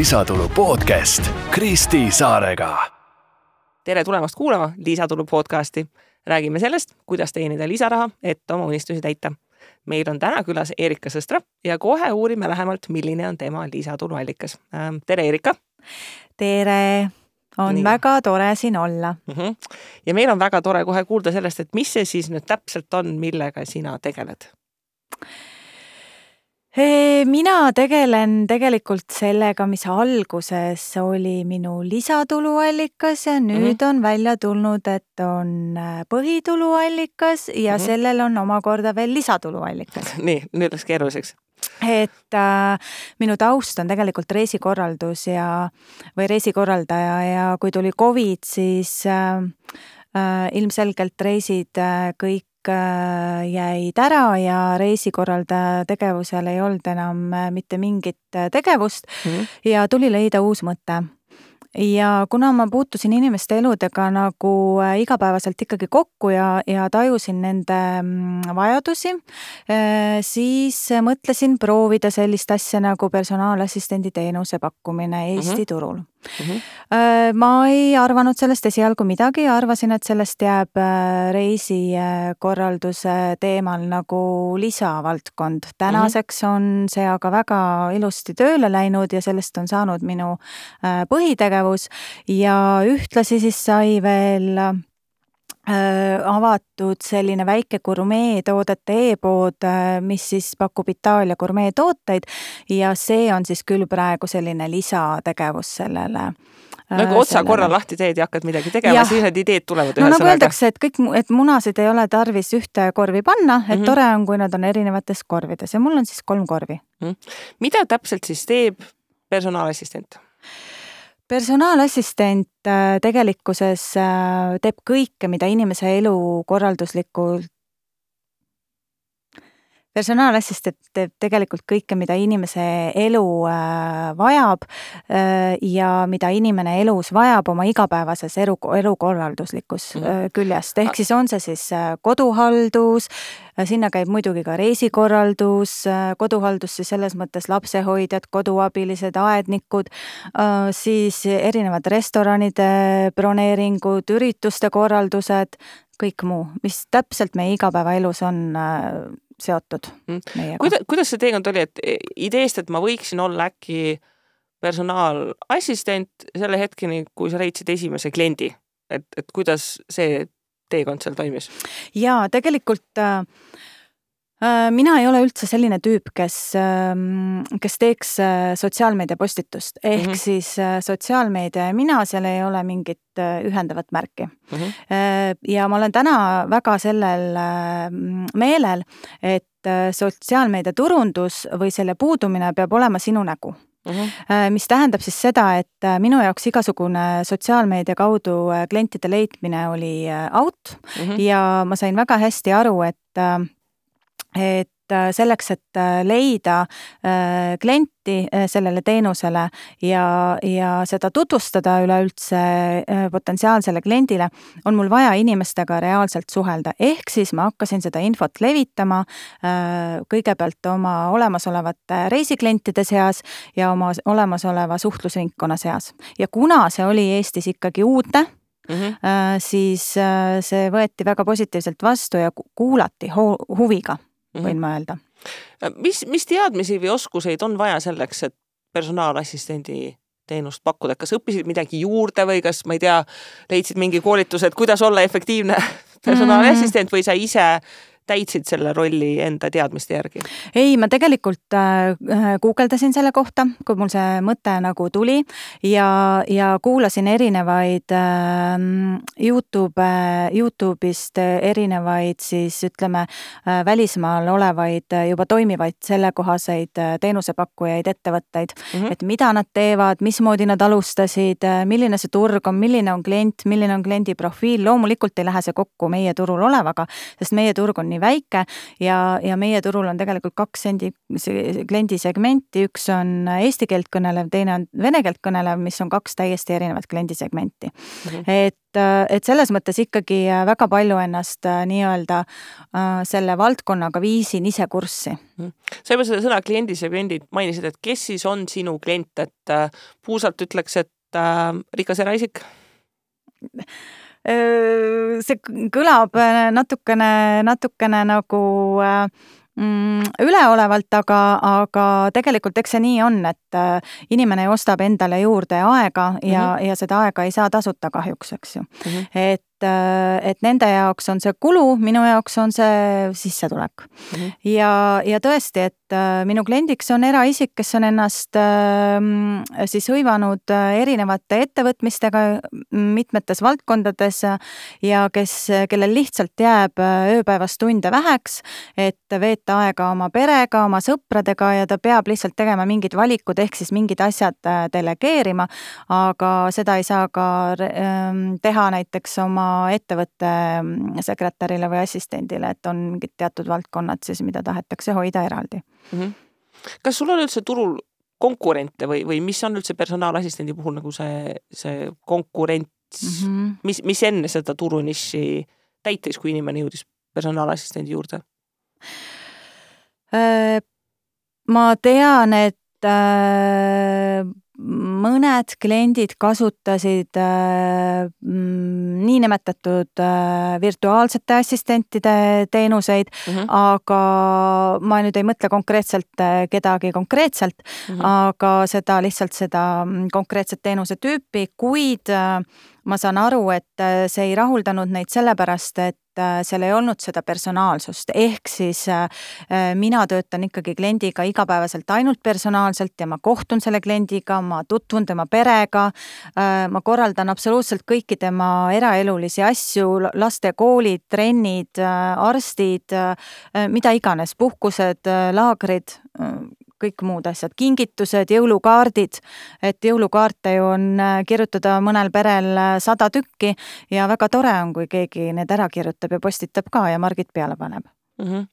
lisatulu podcast Kristi Saarega. tere tulemast kuulama Lisatulu podcasti. räägime sellest, kuidas teenida lisaraha, et oma unistusi täita. meil on täna külas Erika Sõstra ja kohe uurime lähemalt, milline on tema lisatuluallikas. tere, Erika. tere on Nii. väga tore siin olla mm. -hmm. ja meil on väga tore kohe kuulda sellest, et mis see siis nüüd täpselt on, millega sina tegeled? Mina tegelen tegelikult sellega, mis alguses oli minu lisatuluallikas ja nüüd mm -hmm. on välja tulnud, et on äh, põhituluallikas ja mm -hmm. sellel on omakorda veel lisatuluallikas. nii, nüüd läks keeruliseks et äh, minu taust on tegelikult reisikorraldus ja, või reisikorraldaja ja kui tuli Covid, siis äh, äh, ilmselgelt reisid äh, kõik jäid ära ja reisikorraldaja tegevusel ei olnud enam äh, mitte mingit äh, tegevust mm -hmm. ja tuli leida uus mõte ja kuna ma puutusin inimeste eludega nagu igapäevaselt ikkagi kokku ja, ja tajusin nende mm, vajadusi, siis mõtlesin proovida sellist asja nagu personaalassistendi teenuse pakkumine Eesti mm -hmm. turul Mm -hmm. ma ei arvanud sellest esialgu midagi arvasin, et sellest jääb äh, reisikorralduse teemal nagu lisavaldkond. tänaseks on see aga väga ilusti tööle läinud ja sellest on saanud minu äh, põhitegevus ja ühtlasi siis sai veel avatud selline väike gurmeetoodete e-pood, mis siis pakub Itaalia gurmeetooteid ja see on siis küll praegu selline lisategevus sellele nagu otsa korra lahti teed ja hakkad midagi tegema, siis need ideed tulevad no nagu öeldakse, et kõik, et munasid ei ole tarvis ühte korvi panna, et mm -hmm. tore on, kui nad on erinevates korvides ja mul on siis kolm korvi mm. -hmm. mida täpselt siis teeb personaalassistent? Personaalassistent äh, tegelikkuses äh, teeb kõike, mida inimese elu korralduslikult personaalassistent teeb tegelikult kõike, mida inimese elu äh, vajab äh, ja mida inimene elus vajab oma igapäevases elu, elukorralduslikus mm -hmm. küljest, ehk siis on see siis koduhaldus, sinna käib muidugi ka reisikorraldus, koduhaldus siis selles mõttes lapsehoidjad, koduabilised, aednikud, siis erinevad restoranide broneeringud, ürituste korraldused, kõik muu, mis täpselt meie igapäevaelus on seotud mm. meiega. kuida-, kuidas see teekond oli, et ideest, et ma võiksin olla äkki personaalassistent selle hetkeni, kui sa leidsid esimese kliendi, et, et kuidas see teekond seal toimis? jaa, tegelikult Äh, mina ei ole üldse selline tüüp, kes, ähm, kes teeks äh, sotsiaalmeedia postitust, ehk mm -hmm. siis äh, sotsiaalmeedia ja mina, seal ei ole mingit ühendavat märki mm. -hmm. ja ma olen täna väga sellel meelel, et sotsiaalmeedia turundus või selle puudumine peab olema sinu nägu Mm -hmm. mis tähendab siis seda, et minu jaoks igasugune sotsiaalmeedia kaudu klientide leidmine oli out mm -hmm. ja ma sain väga hästi aru, et et äh, selleks, et äh, leida äh, klienti sellele teenusele ja, ja seda tutvustada üleüldse potentsiaalsele kliendile, on mul vaja inimestega reaalselt suhelda, ehk siis ma hakkasin seda infot levitama kõigepealt oma olemasolevate reisiklientide seas ja oma olemasoleva suhtlusringkonna seas. ja kuna see oli Eestis ikkagi uudne, Mm -hmm. siis see võeti väga positiivselt vastu ja kuulati huviga. Võin ma öelda. mis, mis teadmisi või oskuseid on vaja selleks, et personaalassistendi teenust pakkuda, kas õppisid midagi juurde või kas, ma ei tea, leidsid mingi koolituse, et kuidas olla efektiivne personaalassistent mm. või sa ise täitsid selle rolli enda teadmiste järgi? ei, ma tegelikult äh, guugeldasin selle kohta, kui mul see mõte nagu tuli ja, ja kuulasin erinevaid äh, Youtube, Youtube'ist erinevaid siis ütleme äh, välismaal olevaid juba toimivaid sellekohaseid äh, teenusepakkujaid, ettevõtteid mm, -hmm. et mida nad teevad, mismoodi nad alustasid, äh, milline see turg on, milline on klient, milline on kliendi profiil, loomulikult ei lähe see kokku meie turul olevaga, sest meie turg on nii nii väike ja, ja meie turul on tegelikult kaks sendi, kliendisegmenti, üks on eesti keelt kõnelev, teine on vene keelt kõnelev, mis on kaks täiesti erinevat kliendisegmenti mm. -hmm. et, et selles mõttes ikkagi väga palju ennast nii-öelda selle valdkonnaga viisin ise kurssi mm. -hmm. sa juba seda sõna kliendisegmendid mainisid, et kes siis on sinu klient, et puusalt ütleks, et äh, rikas eraisik? See kõlab natukene, natukene nagu mm, üleolevalt, aga, aga tegelikult eks see nii on, et äh, inimene ostab endale juurde aega ja mm, -hmm. ja seda aega ei saa tasuta kahjuks, eks ju mm. -hmm. et et, äh, et nende jaoks on see kulu, minu jaoks on see sissetulek mm. -hmm. ja, ja tõesti, et äh, minu kliendiks on eraisik, kes on ennast äh, siis hõivanud äh, erinevate ettevõtmistega mitmetes valdkondades ja kes, kellel lihtsalt jääb ööpäevas tunde väheks, et veeta aega oma perega, oma sõpradega ja ta peab lihtsalt tegema mingid valikud, ehk siis mingid asjad delegeerima, aga seda ei saa ka teha näiteks oma ettevõtte mm, sekretärile või assistendile, et on mingid teatud valdkonnad siis, mida tahetakse hoida eraldi mm. -hmm. kas sul on üldse turul konkurente või, või mis on üldse personaalassistendi puhul nagu see, see konkurents mm, -hmm. mis, mis enne seda turuniši täitis, kui inimene jõudis personaalassistendi juurde? Äh, ma tean, et äh, mõned kliendid kasutasid äh, mm, niinimetatud äh, virtuaalsete assistentide teenuseid mm, -hmm. aga ma nüüd ei mõtle konkreetselt äh, kedagi konkreetselt mm, -hmm. aga seda lihtsalt seda mm, konkreetset teenuse tüüpi, kuid äh, ma saan aru, et äh, see ei rahuldanud neid sellepärast, et äh, seal ei olnud seda personaalsust, ehk siis äh, mina töötan ikkagi kliendiga igapäevaselt ainult personaalselt ja ma kohtun selle kliendiga, ma tutvun tema perega, ma korraldan absoluutselt kõiki tema eraelulisi asju, laste koolid, trennid, arstid, mida iganes, puhkused, laagrid kõik muud asjad, kingitused, jõulukaardid, et jõulukaarte ju on äh, kirjutada mõnel perel äh, sada tükki ja väga tore on, kui keegi need ära kirjutab ja postitab ka ja margid peale paneb. Mm. -hmm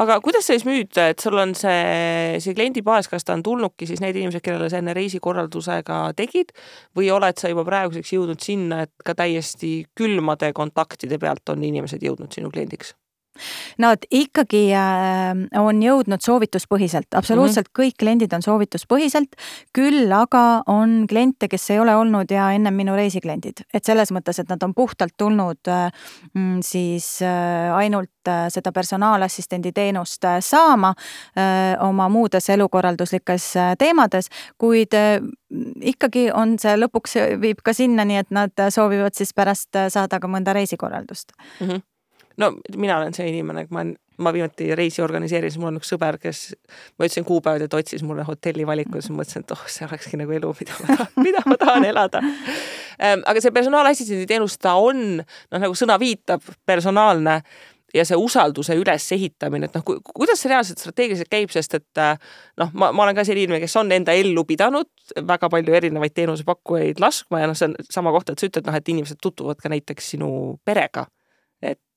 aga kuidas sa siis müüd, et sul on see, see kliendibaas, kas ta on tulnudki siis need inimesed, kellele sa enne reisikorraldusega tegid või oled sa juba praeguseks jõudnud sinna, et ka täiesti külmade kontaktide pealt on inimesed jõudnud sinu kliendiks? Nad ikkagi äh, on jõudnud soovituspõhiselt, absoluutselt mm -hmm. kõik kliendid on soovituspõhiselt, küll aga on kliente, kes ei ole olnud ja ennem minu reisikliendid, et selles mõttes, et nad on puhtalt tulnud äh, mm, siis äh, ainult seda personaalassistendi teenust saama oma muudes elukorralduslikes teemades, kuid ikkagi on see lõpuks viib ka sinnani, et nad soovivad siis pärast saada ka mõnda reisikorraldust mm. -hmm no mina olen see inimene, ma, ma viimati reisi organiseerisin, mul on üks sõber, kes, ma ütlesin kuupäevad ja ta otsis mulle hotelli valikus, ma mõtlesin, et oh, see olekski nagu elu, mida ma tahan, mida ma tahan elada. Ehm, aga see personaalassistendi teenus, ta on, noh, nagu sõna viitab, personaalne ja see usalduse ülesehitamine, et noh, kuidas see reaalselt strateegiliselt käib, sest et noh, ma, ma olen ka selline inimene, kes on enda ellu pidanud väga palju erinevaid teenusepakkujaid laskma ja noh, see on sama koht, et sa ütled, noh, et inimesed tutvuvad ka näiteks sinu perega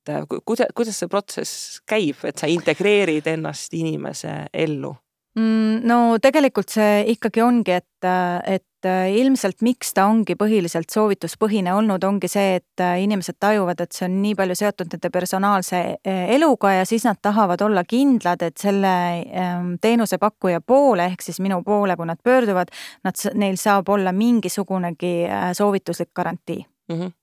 et äh, kuidas, kuidas see protsess käib, et sa integreerid ennast inimese ellu? Mm, no tegelikult see ikkagi ongi, et, et äh, ilmselt miks ta ongi põhiliselt soovituspõhine olnud, ongi see, et äh, inimesed tajuvad, et see on nii palju seotud nende personaalse eluga ja siis nad tahavad olla kindlad, et selle ähm, teenusepakkuja poole ehk siis minu poole, kui nad pöörduvad, nad, neil saab olla mingisugunegi soovituslik garantii mm. -hmm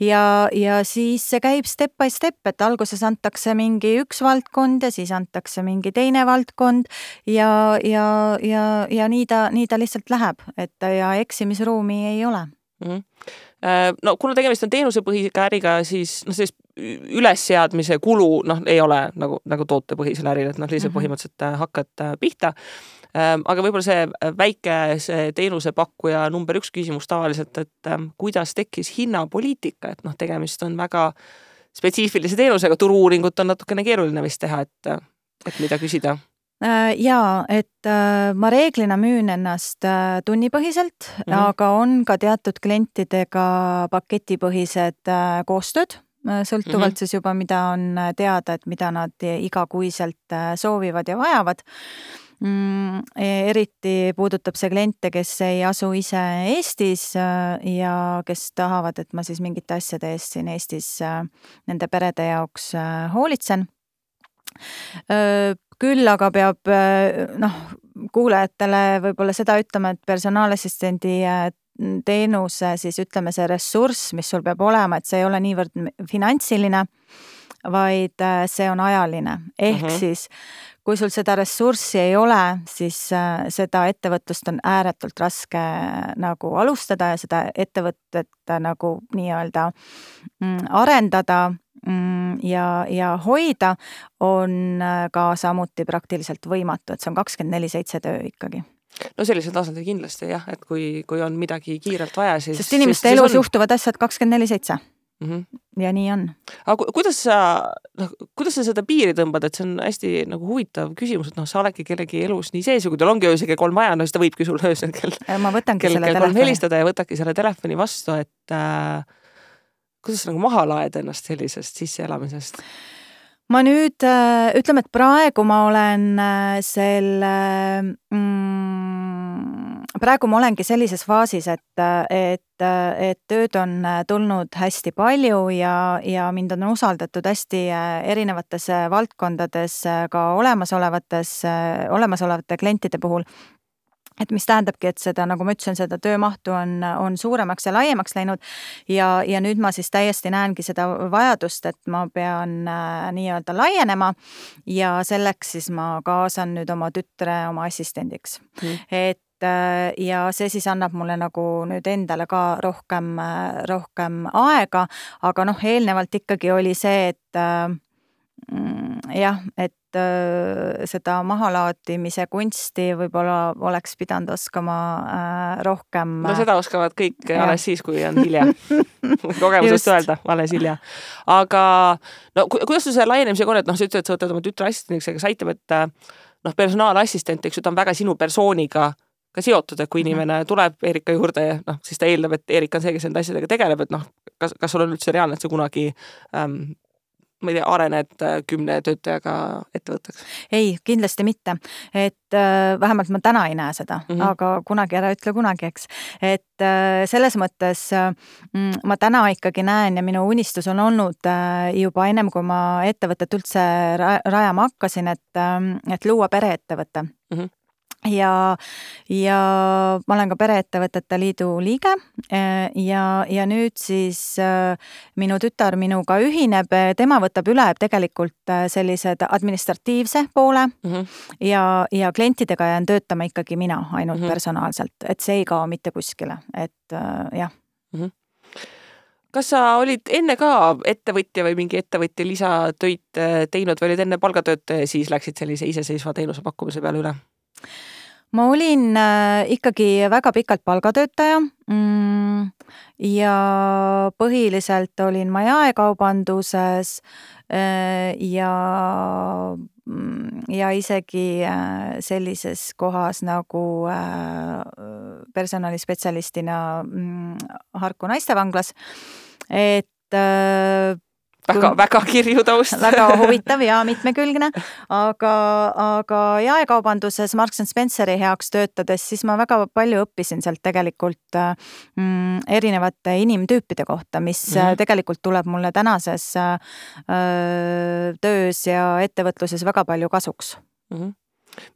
ja, ja siis see käib step by step, et alguses antakse mingi üks valdkond ja siis antakse mingi teine valdkond ja, ja, ja, ja nii ta, nii ta lihtsalt läheb, et ja eksimisruumi ei ole mm. -hmm no kuna tegemist on teenusepõhisega äriga, siis noh, sellist ülesseadmise kulu noh, ei ole nagu, nagu tootepõhisel äril, et noh, lihtsalt mm -hmm. põhimõtteliselt äh, hakkad äh, pihta aga võib-olla see äh, väike see teenusepakkuja number üks küsimus tavaliselt, et ähm, kuidas tekkis hinnapoliitika, et noh, tegemist on väga spetsiifilise teenusega, turu-uuringut on natukene keeruline vist teha, et, et mida küsida äh, jaa, et äh, ma reeglina müün ennast tunnipõhiselt mm, -hmm. aga on ka teatud klientidega paketipõhised koostööd sõltuvalt mm -hmm. siis juba, mida on teada, et mida nad igakuiselt soovivad ja vajavad. Eriti puudutab see kliente, kes ei asu ise Eestis ja kes tahavad, et ma siis mingite asjade eest siin Eestis nende perede jaoks hoolitsen küll aga peab noh, kuulajatele võib-olla seda ütlema, et personaalassistendi teenuse siis ütleme, see ressurss, mis sul peab olema, et see ei ole niivõrd finantsiline, vaid see on ajaline, ehk mm -hmm. siis kui sul seda ressurssi ei ole, siis seda ettevõtlust on ääretult raske nagu alustada ja seda ettevõtet nagu nii-öelda mm, arendada Mm, ja, ja hoida on äh, ka samuti praktiliselt võimatu, et see on kakskümmend neli seitse töö ikkagi no sellisel tasandil kindlasti jah, et kui, kui on midagi kiirelt vaja, siis. sest inimeste siis, elus on... juhtuvad asjad kakskümmend neli seitse. Mhm. ja nii on. aga kuidas sa, noh, kuidas sa seda piiri tõmbad, et see on hästi nagu huvitav küsimus, et noh, sa oledki kellegi elus nii sees ja kui tal ongi öösel kell kolm vaja, no siis ta võibki sul öösel kell. ma võtangi kell, selle telefoni. helistada ja võtadki selle telefoni vastu, et äh, kuidas nagu maha laed ennast sellisest sisseelamisest? ma nüüd äh, ütleme, et praegu ma olen äh, selle mm, praegu ma olengi sellises faasis, et, et, et tööd on tulnud hästi palju ja, ja mind on usaldatud hästi erinevates valdkondades ka olemasolevates, olemasolevate klientide puhul. Et mis tähendabki, et seda, nagu ma ütlesin, seda töömahtu on, on suuremaks ja laiemaks läinud. Ja, ja nüüd ma siis täiesti näengi seda vajadust, et ma pean äh, nii-öelda laienema ja selleks siis ma kaasan nüüd oma tütre oma assistendiks. Mm.. et ja see siis annab mulle nagu nüüd endale ka rohkem, äh, rohkem aega, aga noh, eelnevalt ikkagi oli see, et äh, mm, jah, et äh, seda mahalaadimise kunsti võib-olla oleks pidanud oskama äh, rohkem. no seda oskavad kõik ja. alles siis, kui on hilja kogemusest öelda, alles hilja. aga no kuidas sul selle laienemisega on, et noh, sa ütled, et sa võtad oma tütre assistendiks, aga see aitab, et äh, noh, personaalassistent, eks ju, ta on väga sinu persooniga ka seotud, et kui mhm. inimene tuleb Erika juurde ja noh, siis ta eeldab, et Erika on see, kes nende asjadega tegeleb, et noh, kas, kas sul on üldse reaalne, et sa kunagi ähm, ma ei tea, arened äh, kümne töötajaga ettevõtteks? ei, kindlasti mitte, et äh, vähemalt ma täna ei näe seda mm, -hmm. aga kunagi ära ütle kunagi, eks. et äh, selles mõttes äh, ma täna ikkagi näen ja minu unistus on olnud äh, juba ennem, kui ma ettevõtet üldse rajama hakkasin, et, äh, et luua pereettevõte mm. -hmm ja, ja ma olen ka Pereettevõtete Liidu liige eh, ja, ja nüüd siis eh, minu tütar minuga ühineb, tema võtab üle tegelikult eh, sellised administratiivse poole mm -hmm. ja, ja klientidega jään töötama ikkagi mina ainult mm -hmm. personaalselt, et see ei kao mitte kuskile, et jah mm. -hmm kas sa olid enne ka ettevõtja või mingi ettevõtja lisatöid teinud või olid enne palgatöötaja ja siis läksid sellise iseseisva teenuse pakkumise peale üle? Ma olin äh, ikkagi väga pikalt palgatöötaja mm, ja põhiliselt olin ma jaekaubanduses äh, ja, mm, ja isegi äh, sellises kohas nagu personalispetsialistina mm, Harku naistevanglas, et väga-väga kirju taust väga huvitav ja mitmekülgne, aga, aga jaekaubanduses Marks and Spenceri heaks töötades, siis ma väga palju õppisin sealt tegelikult mm, erinevate inimtüüpide kohta, mis mm -hmm. tegelikult tuleb mulle tänases öö, äh, töös ja ettevõtluses väga palju kasuks mm. -hmm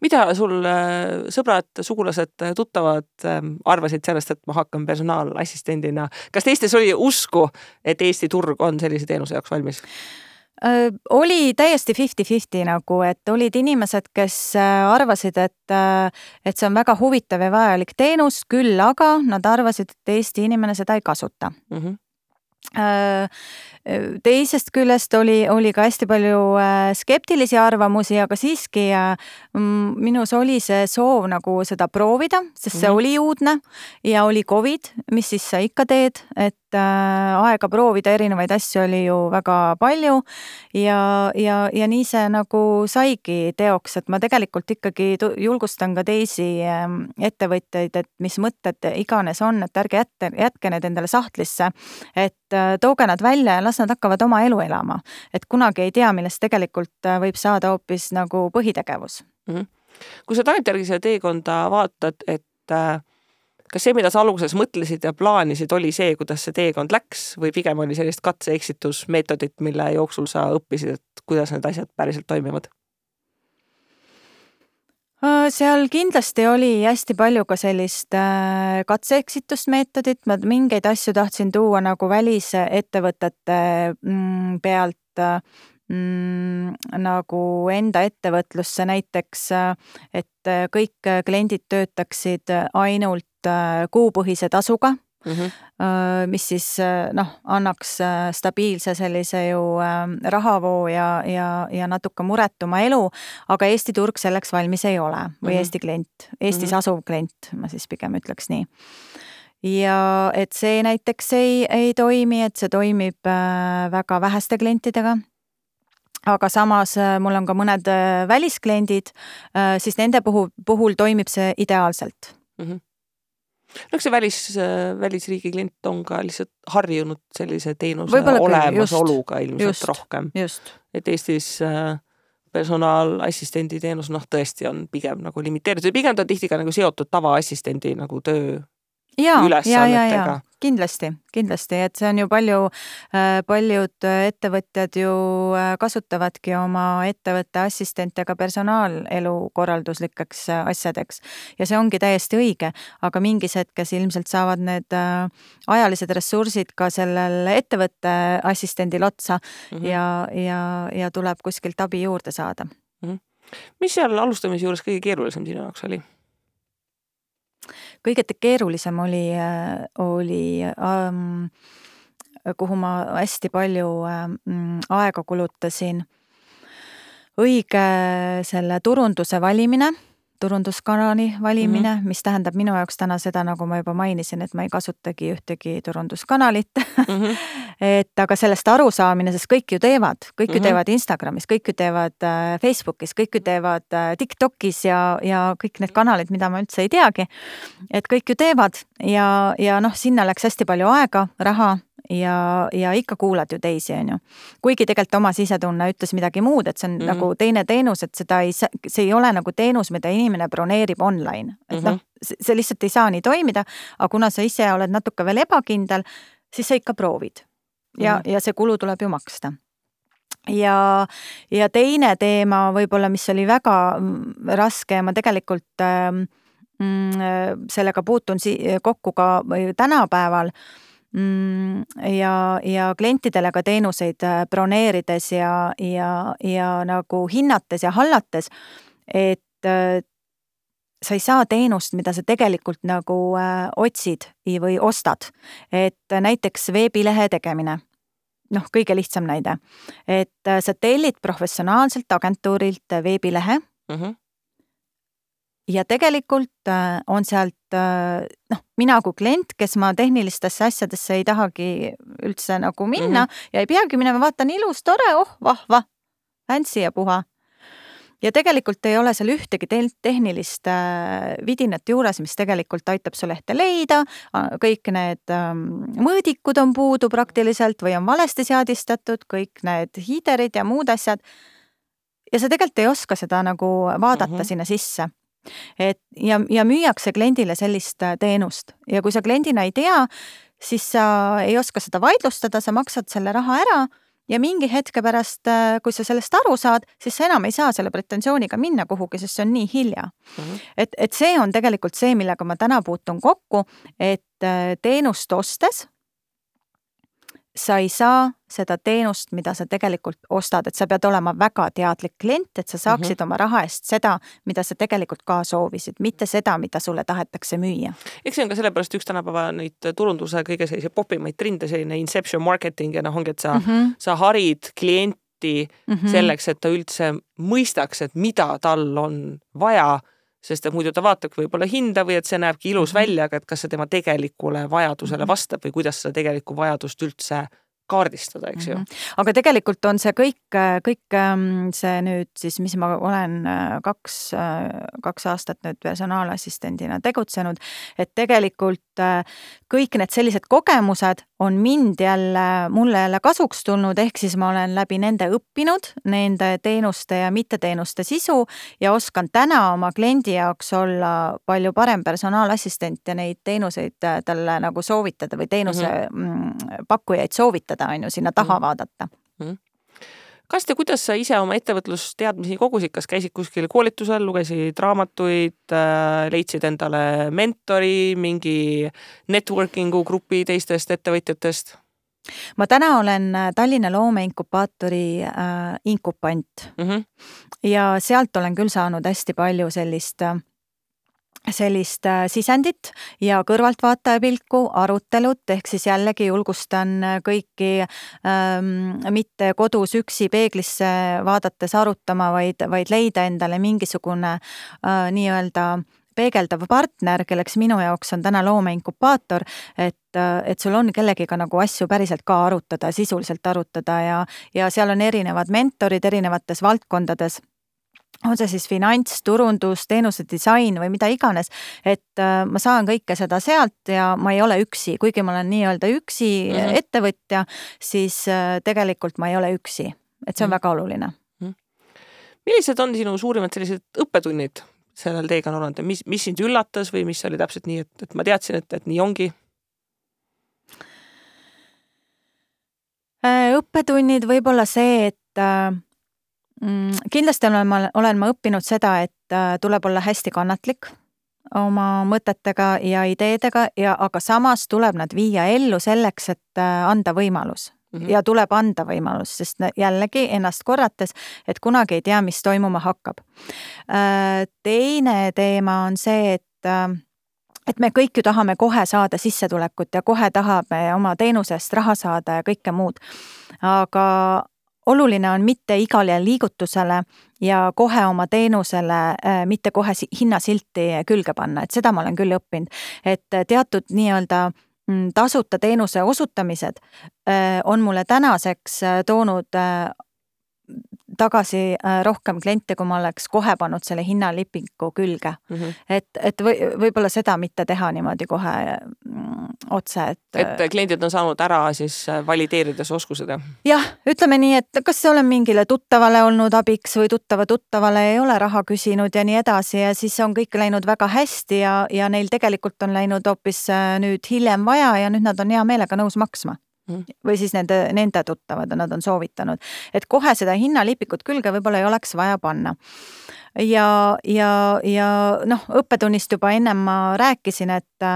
mida sul äh, sõbrad, sugulased, tuttavad ähm, arvasid sellest, et ma hakkan personaalassistendina, kas teistes oli usku, et Eesti turg on sellise teenuse jaoks valmis? Äh, oli täiesti fifty-fifty nagu, et olid inimesed, kes äh, arvasid, et, et see on väga huvitav ja vajalik teenus, küll aga nad arvasid, et Eesti inimene seda ei kasuta mm. -hmm teisest küljest oli, oli ka hästi palju äh, skeptilisi arvamusi, aga siiski äh, minus oli see soov nagu seda proovida, sest see mm oli uudne ja oli Covid, mis siis sa ikka teed, et äh, aega proovida erinevaid asju oli ju väga palju ja, ja, ja nii see nagu saigi teoks, et ma tegelikult ikkagi julgustan ka teisi ähm, ettevõtjaid, et mis mõtted iganes on, et ärge jätke, jätke need endale sahtlisse, et äh, tooge nad välja ja las nad hakkavad oma elu elama. et kunagi ei tea, millest tegelikult äh, võib saada hoopis nagu põhitegevus mm. -hmm. kui sa tagantjärgi seda teekonda vaatad, et äh kas see, mida sa alguses mõtlesid ja plaanisid, oli see, kuidas see teekond läks või pigem oli sellist katse-eksitusmeetodit, mille jooksul sa õppisid, et kuidas need asjad päriselt toimivad? Äh, seal kindlasti oli hästi palju ka sellist äh, katse-eksitusmeetodit, ma mingeid asju tahtsin tuua nagu välisettevõtete mm, pealt äh, mm, nagu enda ettevõtlusse näiteks, et kõik kliendid töötaksid ainult Äh, kuupõhise tasuga mm, -hmm. mis siis äh, noh, annaks stabiilse sellise ju rahavoo ja, ja, ja natuke muretuma elu, aga Eesti turg selleks valmis ei ole või mm -hmm. Eesti klient, Eestis mm -hmm. asuv klient, ma siis pigem ütleks nii ja et see näiteks ei, ei toimi, et see toimib väga väheste klientidega aga samas mul on ka mõned väliskliendid, siis nende puhul, puhul toimib see ideaalselt mm. -hmm no eks see välis, välisriigi klient on ka lihtsalt harjunud sellise teenuse olemasoluga ilmselt just, rohkem. et Eestis äh, personaalassistendi teenus noh, tõesti on pigem nagu limiteeritud ja pigem ta on tihti ka nagu seotud tavaassistendi nagu töö ja kindlasti, kindlasti, et see on ju palju, äh, paljud ettevõtjad ju äh, kasutavadki oma ettevõtte assistente ka personaalelu korralduslikeks äh, asjadeks. ja see ongi täiesti õige, aga mingis hetkes ilmselt saavad need ajalised ressursid ka sellel ettevõtte assistendil otsa mm -hmm. ja, ja, ja tuleb kuskilt abi juurde saada mm. -hmm. mis seal alustamise juures kõige keerulisem sinu jaoks oli? Kõige keerulisem oli, oli ähm, kuhu ma hästi palju ähm, aega kulutasin, õige selle turunduse valimine turunduskanali valimine mm, -hmm. mis tähendab minu jaoks täna seda, nagu ma juba mainisin, et ma ei kasutagi ühtegi turunduskanalit mm. -hmm. et aga sellest arusaamine, sest kõik ju teevad, kõik ju mm -hmm. teevad Instagramis, kõik ju teevad äh, Facebookis, kõik ju teevad äh, TikTokis ja, ja kõik need kanalid, mida ma üldse ei teagi. et kõik ju teevad ja, ja noh, sinna läks hästi palju aega, raha ja, ja ikka kuulad ju teisi, on ju. kuigi tegelikult oma sisetunne ütles midagi muud, et see on mm -hmm. nagu teine teenus, et seda ei, see ei ole nagu teenus, mida inimene broneerib online. et mm -hmm. noh, see lihtsalt ei saa nii toimida, aga kuna sa ise oled natuke veel ebakindel, siis sa ikka proovid. ja mm, -hmm. ja see kulu tuleb ju maksta ja, ja teine teema võib-olla, mis oli väga mm, raske ja ma tegelikult ähm, mm, sellega puutun si kokku ka tänapäeval Mm, ja, ja klientidele ka teenuseid äh, broneerides ja, ja, ja nagu hinnates ja hallates, et äh, sa ei saa teenust, mida sa tegelikult nagu äh, otsid või ostad. et näiteks veebilehe tegemine noh, kõige lihtsam näide, et sa tellid professionaalselt agentuurilt veebilehe mm. -hmm ja tegelikult äh, on sealt äh, noh, mina kui klient, kes ma tehnilistesse asjadesse ei tahagi üldse nagu minna mm -hmm. ja ei peagi minema, vaatan ilus, tore, oh vahva, fancy ja puha. ja tegelikult ei ole seal ühtegi tehnilist äh, vidinat juures, mis tegelikult aitab su lehte leida, kõik need ähm, mõõdikud on puudu praktiliselt või on valesti seadistatud, kõik need hiiderid ja muud asjad. ja sa tegelikult ei oska seda nagu vaadata mm -hmm. sinna sisse et ja, ja müüakse kliendile sellist äh, teenust ja kui sa kliendina ei tea, siis sa ei oska seda vaidlustada, sa maksad selle raha ära ja mingi hetke pärast, äh, kui sa sellest aru saad, siis sa enam ei saa selle pretensiooniga minna kuhugi, sest see on nii hilja mm. -hmm. et, et see on tegelikult see, millega ma täna puutun kokku, et äh, teenust ostes sa ei saa seda teenust, mida sa tegelikult ostad, et sa pead olema väga teadlik klient, et sa saaksid mm -hmm. oma raha eest seda, mida sa tegelikult ka soovisid, mitte seda, mida sulle tahetakse müüa. eks see on ka sellepärast üks tänapäeva neid turunduse kõige selliseid popimaid trende, selline inception marketing ja noh, ongi, et sa mm, -hmm. sa harid klienti mm -hmm. selleks, et ta üldse mõistaks, et mida tal on vaja sest et muidu ta vaatabki võib-olla hinda või et see näebki ilus -hmm. välja, aga et kas see tema tegelikule vajadusele mhm. vastab või kuidas seda tegelikku vajadust üldse kaardistada, eks ju mm. -hmm. aga tegelikult on see kõik, kõik ähm, see nüüd siis, mis ma olen äh, kaks, äh, kaks aastat nüüd personaalassistendina tegutsenud, et tegelikult äh, kõik need sellised kogemused on mind jälle, mulle jälle kasuks tulnud, ehk siis ma olen läbi nende õppinud nende teenuste ja mitteteenuste sisu ja oskan täna oma kliendi jaoks olla palju parem personaalassistent ja neid teenuseid talle nagu soovitada või teenuse mm -hmm. pakkujaid soovitada vaadata, on ju, sinna taha mm. vaadata mm. kas ja kuidas sa ise oma ettevõtlusteadmisi kogusid, kas käisid kuskil koolitusel, lugesid raamatuid, äh, leidsid endale mentori, mingi networking'u grupi teistest ettevõtjatest? ma täna olen äh, Tallinna loomeinkubaatori äh, inkupant mm -hmm. ja sealt olen küll saanud hästi palju sellist äh, sellist äh, sisendit ja kõrvaltvaataja pilku, arutelut, ehk siis jällegi julgustan äh, kõiki ähm, mitte kodus üksi peeglisse vaadates arutama, vaid, vaid leida endale mingisugune äh, nii-öelda peegeldav partner, kelleks minu jaoks on täna loomeinkubaator, et, äh, et sul on kellegiga nagu asju päriselt ka arutada, sisuliselt arutada ja, ja seal on erinevad mentorid erinevates valdkondades on see siis finants, turundus, teenuse disain või mida iganes, et äh, ma saan kõike seda sealt ja ma ei ole üksi, kuigi ma olen nii-öelda üksi mm -hmm. ettevõtja, siis äh, tegelikult ma ei ole üksi, et see on mm -hmm. väga oluline mm. -hmm. millised on sinu suurimad sellised õppetunnid sellel teekonnal olnud mis, mis sind üllatas või mis oli täpselt nii, et, et ma teadsin, et, et nii ongi? Äh, õppetunnid võib-olla see, et kindlasti olen ma, olen ma õppinud seda, et äh, tuleb olla hästi kannatlik oma mõtetega ja ideedega ja, aga samas tuleb nad viia ellu selleks, et äh, anda võimalus mm. -hmm. ja tuleb anda võimalus, sest jällegi ennast korrates, et kunagi ei tea, mis toimuma hakkab. Äh, teine teema on see, et et me kõik ju tahame kohe saada sissetulekut ja kohe tahame oma teenuse eest raha saada ja kõike muud. aga, oluline on mitte igale liigutusele ja kohe oma teenusele äh, mitte kohe hinnasilti külge panna, et seda ma olen küll õppinud, et teatud nii-öelda mm, tasuta teenuse osutamised äh, on mulle tänaseks äh, toonud tagasi rohkem kliente, kui ma oleks kohe pannud selle hinnalipingu külge mm. -hmm. et, et või võib-olla seda mitte teha niimoodi kohe mm, otse, et. et äh, kliendid on saanud ära siis äh, valideerides oskused, jah? jah, ütleme nii, et kas olen mingile tuttavale olnud abiks või tuttava tuttavale ei ole raha küsinud ja nii edasi ja siis on kõik läinud väga hästi ja, ja neil tegelikult on läinud hoopis äh, nüüd hiljem vaja ja nüüd nad on hea meelega nõus maksma. Või siis nende, nende tuttavad, nad on soovitanud, et kohe seda hinnalipikut külge võib-olla ei oleks vaja panna. ja, ja, ja noh, õppetunnist juba ennem ma rääkisin, et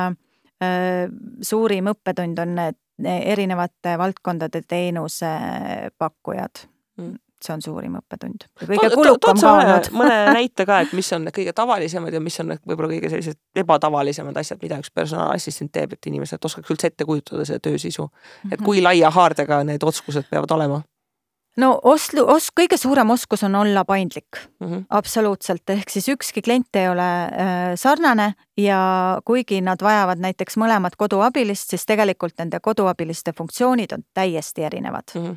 Äh, suurim õppetund on need erinevate valdkondade teenusepakkujad mm see on suurim õppetund. kõige kulukam ka olnud. mõne näite ka, et mis on need kõige tavalisemad ja mis on need võib-olla kõige sellised ebatavalisemad asjad, mida üks personaalassistent teeb, et inimesed oskaks üldse ette kujutada selle töö sisu. et mhm. kui laia haardega need oskused peavad olema no ostlu, os-, kõige suurem oskus on olla paindlik mm, -hmm. absoluutselt, ehk siis ükski klient ei ole äh, sarnane ja kuigi nad vajavad näiteks mõlemat koduabilist, siis tegelikult nende koduabiliste funktsioonid on täiesti erinevad mm. -hmm.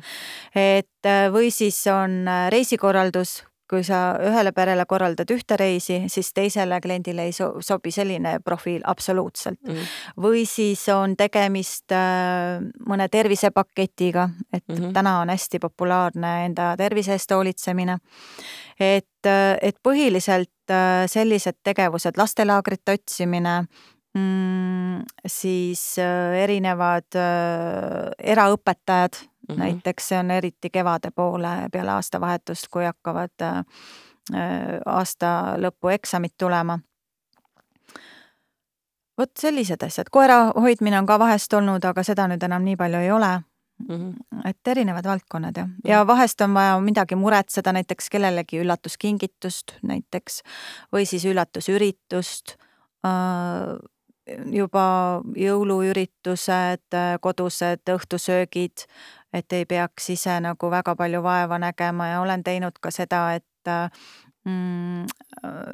et äh, või siis on äh, reisikorraldus, kui sa ühele perele korraldad ühte reisi, siis teisele kliendile ei so sobi selline profiil absoluutselt mm. -hmm. või siis on tegemist äh, mõne tervisepaketiga, et mm -hmm. täna on hästi populaarne enda tervise eest hoolitsemine. et, äh, et põhiliselt äh, sellised tegevused, lastelaagrite otsimine mm,, siis erinevad äh, eraõpetajad mm. -hmm. näiteks see on eriti kevade poole peale aastavahetust, kui hakkavad äh, aasta lõpu eksamid tulema. vot sellised asjad, koera hoidmine on ka vahest olnud, aga seda nüüd enam nii palju ei ole Mm -hmm. et erinevad valdkonnad jah, ja vahest on vaja midagi muretseda, näiteks kellelegi üllatuskingitust näiteks või siis üllatusüritust äh, juba jõuluüritused, kodused õhtusöögid, et ei peaks ise nagu väga palju vaeva nägema ja olen teinud ka seda, et mm,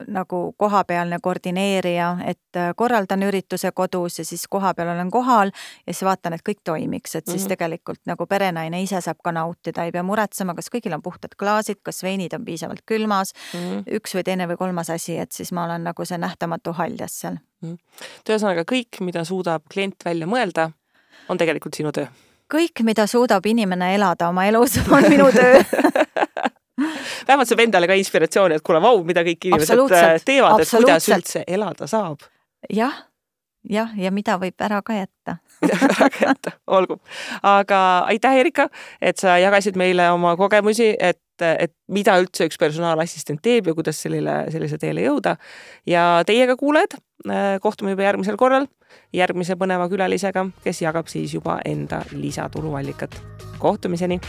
nagu kohapealne koordineerija, et äh, korraldan ürituse kodus ja siis kohapeal olen kohal ja siis vaatan, et kõik toimiks, et siis mm -hmm. tegelikult nagu perenaine ise saab ka nautida, ei pea muretsema, kas kõigil on puhtad klaasid, kas veinid on piisavalt külmas mm, -hmm. üks või teine või kolmas asi, et siis ma olen nagu see nähtamatu haljas seal mm. -hmm. ühesõnaga kõik, mida suudab klient välja mõelda, on tegelikult sinu töö kõik, mida suudab inimene elada oma elus, on minu töö vähemalt saab endale ka inspiratsiooni, et kuule, vau, mida kõik inimesed äh, teevad, et kuidas üldse elada saab. jah, jah, ja mida võib ära ka jätta ära ka jätta, olgu. aga aitäh, Erika, et sa jagasid meile oma kogemusi, et, et mida üldse üks personaalassistent teeb ja kuidas sellele, sellise teele jõuda. ja teiega, kuulajad, äh, kohtume juba järgmisel korral järgmise põneva külalisega, kes jagab siis juba enda lisatuluallikat. kohtumiseni